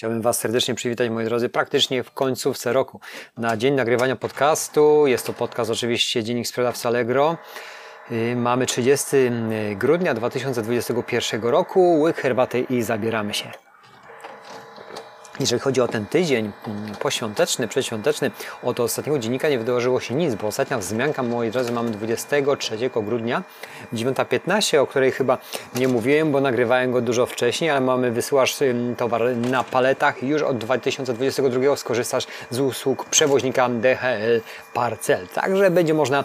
Chciałbym Was serdecznie przywitać, moi drodzy, praktycznie w końcówce roku. Na dzień nagrywania podcastu, jest to podcast oczywiście Dziennik Sprzedawcy Allegro. Y, mamy 30 grudnia 2021 roku, łyk herbaty i zabieramy się. Jeżeli chodzi o ten tydzień mm, poświąteczny, przedświąteczny, od ostatniego dziennika nie wydarzyło się nic, bo ostatnia wzmianka, moi drodzy, mamy 23 grudnia, 9.15, o której chyba nie mówiłem, bo nagrywałem go dużo wcześniej, ale mamy wysyłasz towar na paletach i już od 2022 skorzystasz z usług przewoźnika DHL Parcel. Także będzie można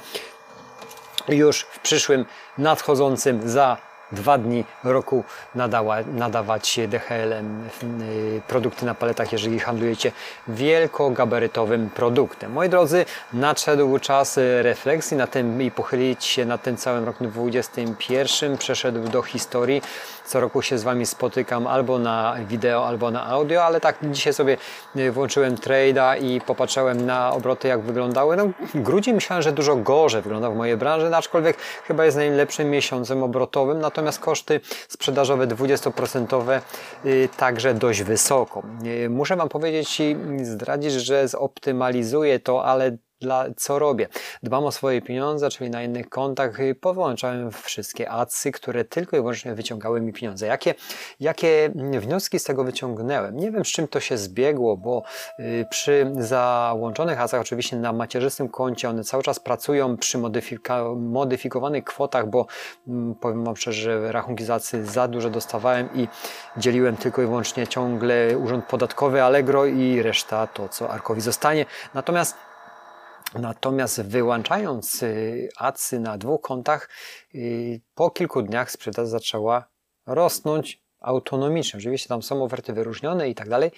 już w przyszłym nadchodzącym za dwa dni roku nadała, nadawać DHL-em y, produkty na paletach, jeżeli handlujecie wielkogabarytowym produktem. Moi drodzy, nadszedł czas refleksji na tym i pochylić się nad tym całym rokiem 2021. Przeszedł do historii. Co roku się z Wami spotykam albo na wideo, albo na audio, ale tak dzisiaj sobie y, włączyłem trade'a i popatrzyłem na obroty, jak wyglądały. No, grudzień myślałem, że dużo gorzej wyglądał w mojej branży, aczkolwiek chyba jest najlepszym miesiącem obrotowym. Natomiast natomiast koszty sprzedażowe 20% y, także dość wysoko. Y, muszę Wam powiedzieć i zdradzić, że zoptymalizuję to, ale dla, co robię. Dbam o swoje pieniądze, czyli na innych kontach powłączałem wszystkie adsy, które tylko i wyłącznie wyciągały mi pieniądze. Jakie, jakie wnioski z tego wyciągnąłem? Nie wiem, z czym to się zbiegło, bo y, przy załączonych adsach, oczywiście na macierzystym koncie, one cały czas pracują przy modyfika- modyfikowanych kwotach, bo mm, powiem Wam szczerze, że rachunki za adsy za dużo dostawałem i dzieliłem tylko i wyłącznie ciągle urząd podatkowy Allegro i reszta to, co Arkowi zostanie. Natomiast Natomiast wyłączając y, adsy na dwóch kontach, y, po kilku dniach sprzedaż zaczęła rosnąć autonomicznie. Oczywiście tam są oferty wyróżnione i tak dalej,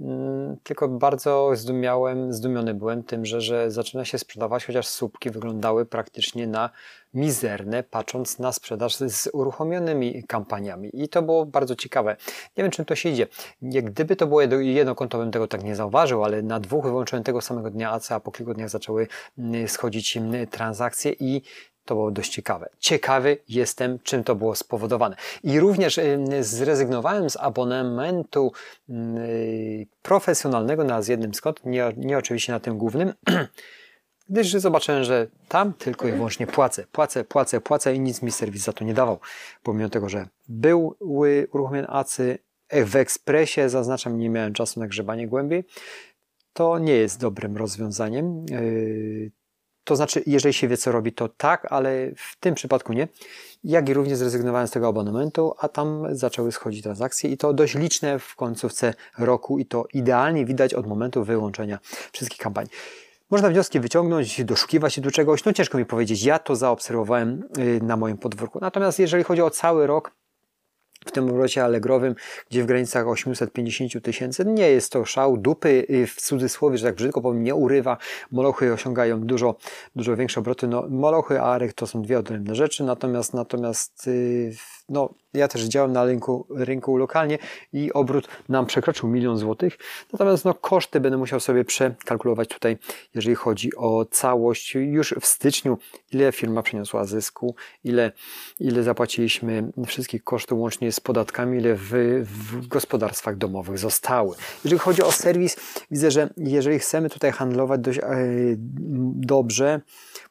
mm, tylko bardzo zdumiałem, zdumiony byłem tym, że, że zaczyna się sprzedawać, chociaż słupki wyglądały praktycznie na mizerne, patrząc na sprzedaż z uruchomionymi kampaniami. I to było bardzo ciekawe. Nie wiem, czym to się idzie. Gdyby to było jedno konto, bym tego tak nie zauważył, ale na dwóch wyłączyłem tego samego dnia AC, a po kilku dniach zaczęły mm, schodzić mm, transakcje i to było dość ciekawe. Ciekawy jestem, czym to było spowodowane. I również y, zrezygnowałem z abonamentu y, profesjonalnego na z jednym kont, nie, nie oczywiście na tym głównym, gdyż zobaczyłem, że tam tylko i wyłącznie płacę, płacę, płacę, płacę i nic mi serwis za to nie dawał. Pomimo tego, że były uruchomione acy w ekspresie, zaznaczam, nie miałem czasu na grzebanie głębiej, to nie jest dobrym rozwiązaniem. To znaczy, jeżeli się wie, co robi, to tak, ale w tym przypadku nie. Jak i również zrezygnowałem z tego abonamentu, a tam zaczęły schodzić transakcje i to dość liczne w końcówce roku i to idealnie widać od momentu wyłączenia wszystkich kampanii. Można wnioski wyciągnąć, doszukiwać się do czegoś, no ciężko mi powiedzieć, ja to zaobserwowałem y, na moim podwórku. Natomiast jeżeli chodzi o cały rok, w tym obrocie alegrowym, gdzie w granicach 850 tysięcy, nie jest to szał, dupy y, w cudzysłowie, że tak brzydko powiem, nie urywa, molochy osiągają dużo, dużo większe obroty, no molochy, a arek to są dwie odrębne rzeczy, natomiast, natomiast yy, no, ja też działam na rynku, rynku lokalnie i obrót nam przekroczył milion złotych. Natomiast no, koszty będę musiał sobie przekalkulować tutaj, jeżeli chodzi o całość. Już w styczniu, ile firma przyniosła zysku, ile, ile zapłaciliśmy wszystkich kosztów łącznie z podatkami, ile w, w gospodarstwach domowych zostały. Jeżeli chodzi o serwis, widzę, że jeżeli chcemy tutaj handlować dość e, dobrze,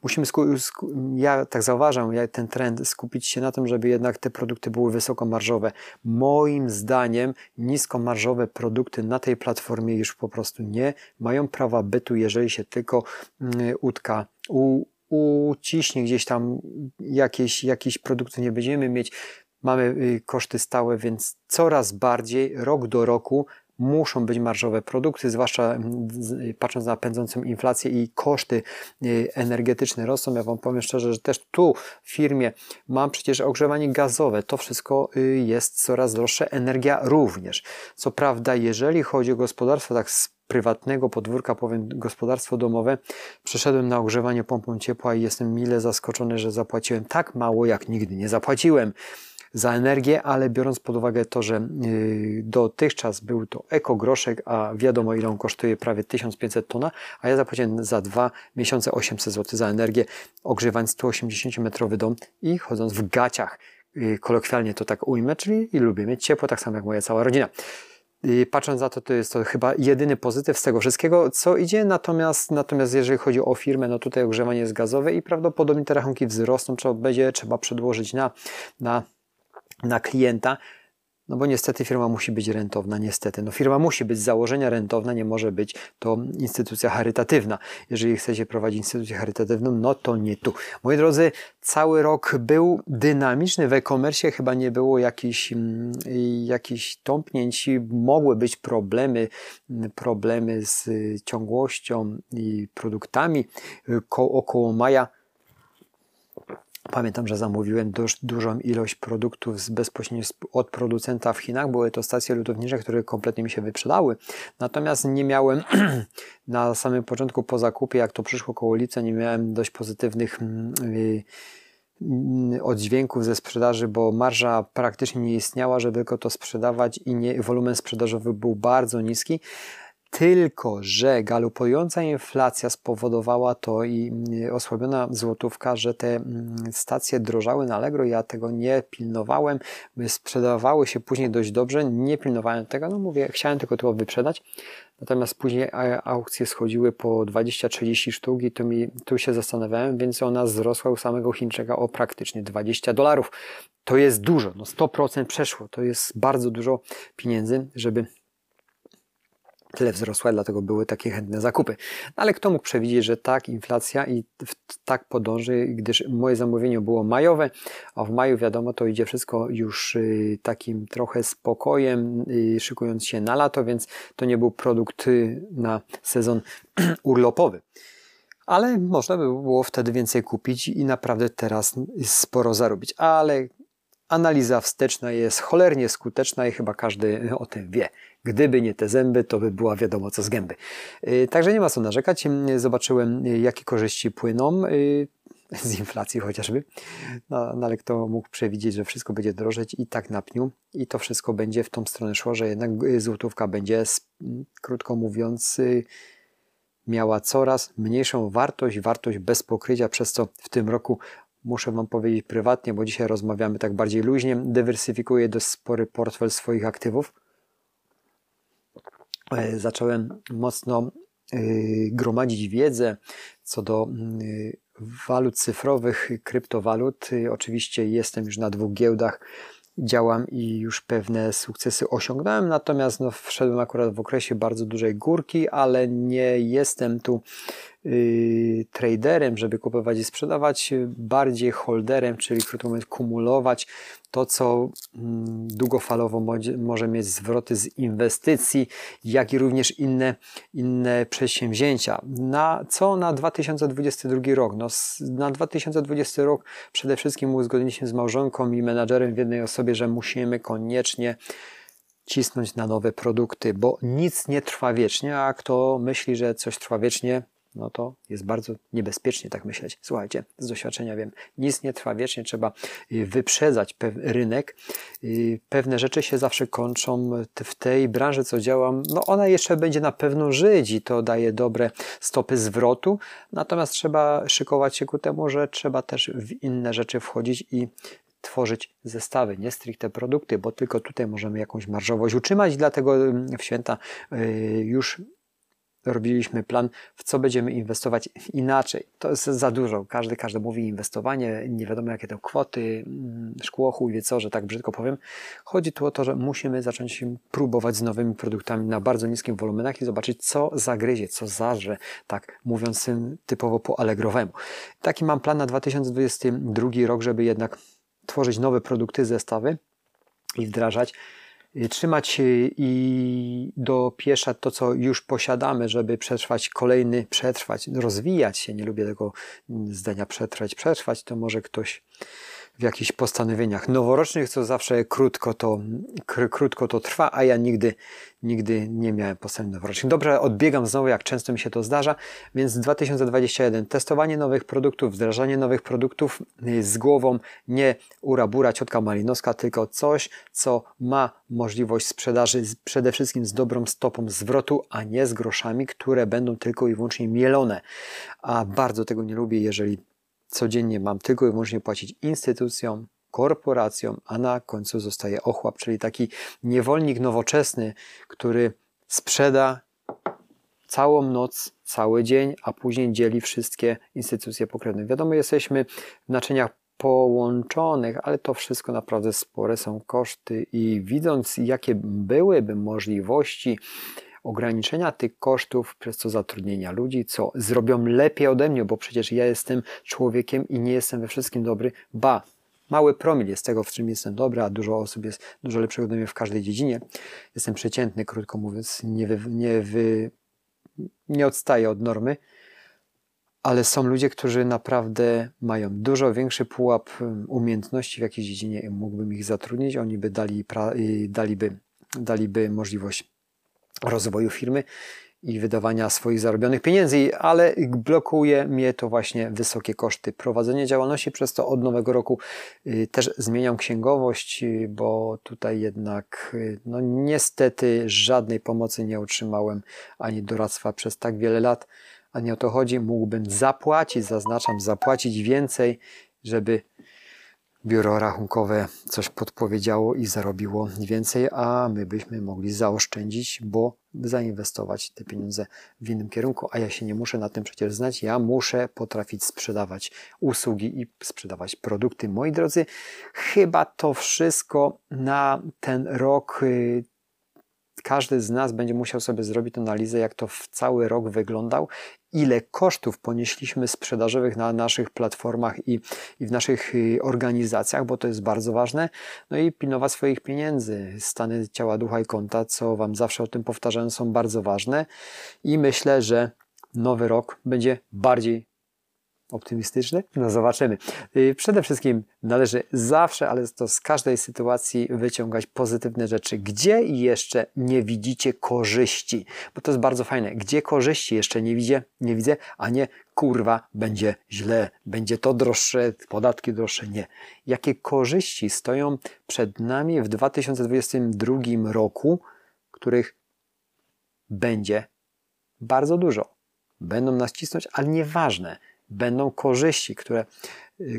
musimy, sku, sku, ja tak zauważam, ja ten trend, skupić się na tym, żeby jednak te produkty były wysokomarżowe. Moim zdaniem niskomarżowe produkty na tej platformie już po prostu nie mają prawa bytu, jeżeli się tylko mm, utka u, uciśnie gdzieś tam jakieś, jakieś produkty nie będziemy mieć. Mamy y, koszty stałe, więc coraz bardziej rok do roku muszą być marżowe produkty, zwłaszcza patrząc na pędzącą inflację i koszty y, energetyczne rosną. Ja Wam powiem szczerze, że też tu w firmie mam przecież ogrzewanie gazowe. To wszystko y, jest coraz droższe. Energia również. Co prawda, jeżeli chodzi o gospodarstwo tak prywatnego podwórka, powiem gospodarstwo domowe, przeszedłem na ogrzewanie pompą ciepła i jestem mile zaskoczony, że zapłaciłem tak mało, jak nigdy nie zapłaciłem za energię, ale biorąc pod uwagę to, że y, dotychczas był to ekogroszek, a wiadomo ile on kosztuje prawie 1500 tona, a ja zapłaciłem za dwa miesiące 800 zł za energię, ogrzewając 180-metrowy dom i chodząc w gaciach, y, kolokwialnie to tak ujmę, czyli i lubię mieć ciepło, tak samo jak moja cała rodzina. I patrząc na to, to jest to chyba jedyny pozytyw z tego wszystkiego, co idzie. Natomiast, natomiast jeżeli chodzi o firmę, no tutaj ogrzewanie jest gazowe i prawdopodobnie te rachunki wzrosną, trzeba będzie trzeba przedłożyć na, na, na klienta. No bo niestety firma musi być rentowna, niestety. No firma musi być z założenia rentowna, nie może być to instytucja charytatywna. Jeżeli chcecie prowadzić instytucję charytatywną, no to nie tu. Moi drodzy, cały rok był dynamiczny w e-commerce, chyba nie było jakichś, mm, jakichś tąpnięć, mogły być problemy, problemy z ciągłością i produktami około maja Pamiętam, że zamówiłem dość dużą ilość produktów bezpośrednio od producenta w Chinach. Były to stacje lutownicze, które kompletnie mi się wyprzedały. Natomiast nie miałem na samym początku po zakupie, jak to przyszło koło lipca, nie miałem dość pozytywnych yy, oddźwięków ze sprzedaży, bo marża praktycznie nie istniała, żeby tylko to sprzedawać i nie, wolumen sprzedażowy był bardzo niski. Tylko, że galopująca inflacja spowodowała to i mm, osłabiona złotówka, że te mm, stacje drożały na Allegro. Ja tego nie pilnowałem. Sprzedawały się później dość dobrze. Nie pilnowałem tego. No mówię, chciałem tylko to wyprzedać. Natomiast później aukcje schodziły po 20-30 sztuk i tu, mi, tu się zastanawiałem, więc ona wzrosła u samego Chińczyka o praktycznie 20 dolarów. To jest dużo, no 100% przeszło. To jest bardzo dużo pieniędzy, żeby tyle wzrosła, dlatego były takie chętne zakupy. Ale kto mógł przewidzieć, że tak inflacja i tak podąży, gdyż moje zamówienie było majowe, a w maju wiadomo, to idzie wszystko już y, takim trochę spokojem, y, szykując się na lato, więc to nie był produkt y, na sezon urlopowy. Ale można by było wtedy więcej kupić i naprawdę teraz sporo zarobić. Ale analiza wsteczna jest cholernie skuteczna i chyba każdy o tym wie. Gdyby nie te zęby, to by była wiadomo co z gęby. Y, także nie ma co narzekać. Zobaczyłem, jakie korzyści płyną y, z inflacji chociażby. No, no, ale kto mógł przewidzieć, że wszystko będzie drożeć i tak na pniu i to wszystko będzie w tą stronę szło, że jednak y, złotówka będzie, krótko mówiąc, miała coraz mniejszą wartość, wartość bez pokrycia, przez co w tym roku muszę Wam powiedzieć prywatnie, bo dzisiaj rozmawiamy tak bardziej luźnie, dywersyfikuję dość spory portfel swoich aktywów. E, zacząłem mocno e, gromadzić wiedzę co do e, walut cyfrowych, kryptowalut. Oczywiście jestem już na dwóch giełdach, działam i już pewne sukcesy osiągnąłem, natomiast no, wszedłem akurat w okresie bardzo dużej górki, ale nie jestem tu yy, traderem, żeby kupować i sprzedawać, bardziej holderem, czyli krótko mówiąc kumulować to, co mm, długofalowo może mieć zwroty z inwestycji, jak i również inne, inne przedsięwzięcia. Na co na 2022 rok? No, na 2020 rok przede wszystkim uzgodniliśmy z małżonką i menadżerem w jednej osobie, że musimy koniecznie cisnąć na nowe produkty, bo nic nie trwa wiecznie, a kto myśli, że coś trwa wiecznie, no to jest bardzo niebezpiecznie tak myśleć. Słuchajcie, z doświadczenia wiem, nic nie trwa wiecznie, trzeba y, wyprzedzać rynek. Y, pewne rzeczy się zawsze kończą w tej branży, co działam. No ona jeszcze będzie na pewno żyć i to daje dobre stopy zwrotu, natomiast trzeba szykować się ku temu, że trzeba też w inne rzeczy wchodzić i tworzyć zestawy, nie stricte produkty, bo tylko tutaj możemy jakąś marżowość utrzymać, dlatego mm, w święta y, już robiliśmy plan, w co będziemy inwestować inaczej. To jest za dużo. Każdy, każdy mówi inwestowanie, nie wiadomo jakie to kwoty, mm, szkło, wie co, że tak brzydko powiem. Chodzi tu o to, że musimy zacząć próbować z nowymi produktami na bardzo niskim wolumenach i zobaczyć, co zagryzie, co zażre, tak mówiąc typowo po allegrowemu. Taki mam plan na 2022 rok, żeby jednak tworzyć nowe produkty, zestawy i wdrażać trzymać i dopieszać to, co już posiadamy, żeby przetrwać kolejny, przetrwać, rozwijać się. Nie lubię tego zdania przetrwać, przetrwać, to może ktoś w jakichś postanowieniach noworocznych, co zawsze krótko to, krótko to trwa, a ja nigdy, nigdy nie miałem postanowień noworocznych. Dobrze, odbiegam znowu, jak często mi się to zdarza, więc 2021 testowanie nowych produktów, wdrażanie nowych produktów y, z głową, nie urabura ciotka malinowska, tylko coś, co ma możliwość sprzedaży przede wszystkim z dobrą stopą zwrotu, a nie z groszami, które będą tylko i wyłącznie mielone. A bardzo tego nie lubię, jeżeli codziennie mam tylko i wyłącznie płacić instytucjom, korporacją, a na końcu zostaje ochłap, czyli taki niewolnik nowoczesny, który sprzeda całą noc, cały dzień, a później dzieli wszystkie instytucje pokrewne. Wiadomo, jesteśmy w naczyniach połączonych, ale to wszystko naprawdę spore są koszty i widząc, jakie byłyby możliwości ograniczenia tych kosztów przez to zatrudnienia ludzi, co zrobią lepiej ode mnie, bo przecież ja jestem człowiekiem i nie jestem we wszystkim dobry, ba, mały promil jest tego, w czym jestem dobry, a dużo osób jest dużo lepszych ode mnie w każdej dziedzinie. Jestem przeciętny, krótko mówiąc, nie, wy, nie, wy, nie odstaję od normy, ale są ludzie, którzy naprawdę mają dużo większy pułap um, umiejętności w jakiejś dziedzinie i mógłbym ich zatrudnić, oni by dali, daliby, daliby możliwość rozwoju firmy i wydawania swoich zarobionych pieniędzy, ale blokuje mnie to właśnie wysokie koszty prowadzenia działalności. Przez to od nowego roku y, też zmieniam księgowość, y, bo tutaj jednak y, no niestety żadnej pomocy nie otrzymałem ani doradztwa przez tak wiele lat, a nie o to chodzi. Mógłbym zapłacić, zaznaczam, zapłacić więcej, żeby biuro rachunkowe coś podpowiedziało i zarobiło więcej, a my byśmy mogli zaoszczędzić, bo zainwestować te pieniądze w innym kierunku, a ja się nie muszę na tym przecież znać, ja muszę potrafić sprzedawać usługi i sprzedawać produkty. Moi drodzy, chyba to wszystko na ten rok y, każdy z nas będzie musiał sobie zrobić analizę, jak to w cały rok wyglądał, ile kosztów ponieśliśmy sprzedażowych na naszych platformach i, i w naszych y, organizacjach, bo to jest bardzo ważne. No i pilnować swoich pieniędzy. Stany ciała, ducha i konta, co Wam zawsze o tym powtarzam, są bardzo ważne i myślę, że nowy rok będzie bardziej optymistyczny? No zobaczymy. Y, przede wszystkim należy zawsze, ale to z każdej sytuacji wyciągać pozytywne rzeczy. Gdzie jeszcze nie widzicie korzyści? Bo to jest bardzo fajne. Gdzie korzyści jeszcze nie widzę, nie widzę, a nie kurwa, będzie źle, będzie to droższe, podatki droższe. Nie. Jakie korzyści stoją przed nami w 2022 roku, których będzie bardzo dużo. Będą nas cisnąć, ale nieważne będą korzyści, które,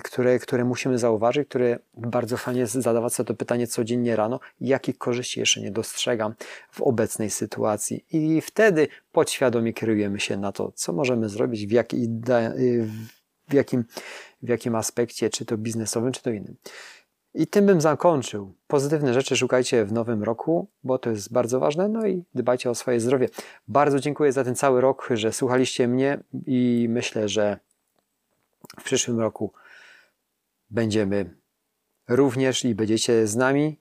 które, które musimy zauważyć, które bardzo fajnie zadawać sobie to pytanie codziennie rano, jakich korzyści jeszcze nie dostrzegam w obecnej sytuacji. I wtedy podświadomie kierujemy się na to, co możemy zrobić, w, jak, w, jakim, w jakim aspekcie, czy to biznesowym, czy to innym. I tym bym zakończył. Pozytywne rzeczy szukajcie w nowym roku, bo to jest bardzo ważne. No i dbajcie o swoje zdrowie. Bardzo dziękuję za ten cały rok, że słuchaliście mnie i myślę, że w przyszłym roku będziemy również i będziecie z nami.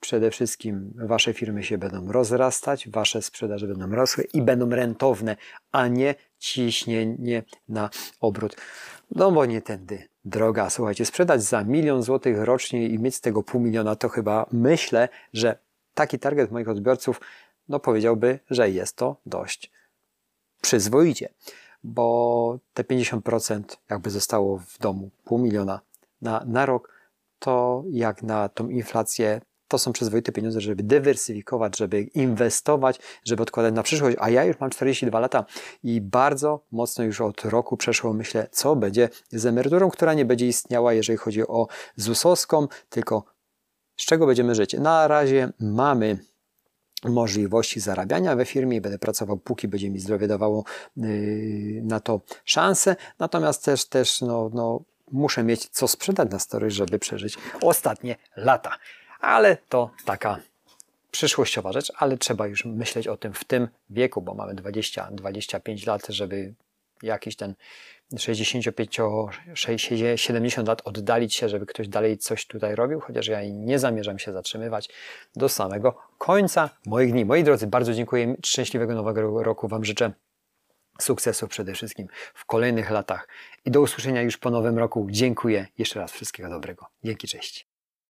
Przede wszystkim Wasze firmy się będą rozrastać, Wasze sprzedaże będą rosły i będą rentowne, a nie ciśnienie na obrót. No bo nie tędy droga. Słuchajcie, sprzedać za milion złotych rocznie i mieć z tego pół miliona, to chyba myślę, że taki target moich odbiorców, no powiedziałby, że jest to dość przyzwoicie bo te 50% jakby zostało w domu, pół miliona na, na rok, to jak na tą inflację, to są przyzwoite pieniądze, żeby dywersyfikować, żeby inwestować, żeby odkładać na przyszłość. A ja już mam 42 lata i bardzo mocno już od roku przeszło myślę, co będzie z emeryturą, która nie będzie istniała, jeżeli chodzi o ZUS-owską, tylko z czego będziemy żyć. Na razie mamy możliwości zarabiania we firmie i będę pracował, póki będzie mi zdrowie dawało yy, na to szansę. Natomiast też, też no, no, muszę mieć co sprzedać na story, żeby przeżyć ostatnie lata. Ale to taka przyszłościowa rzecz, ale trzeba już myśleć o tym w tym wieku, bo mamy 20-25 lat, żeby jakiś ten 65, 70 lat oddalić się, żeby ktoś dalej coś tutaj robił, chociaż ja nie zamierzam się zatrzymywać do samego końca moich dni. Moi drodzy, bardzo dziękuję. Szczęśliwego nowego roku Wam życzę. Sukcesu przede wszystkim w kolejnych latach i do usłyszenia już po nowym roku. Dziękuję jeszcze raz. Wszystkiego dobrego. Dzięki, cześć.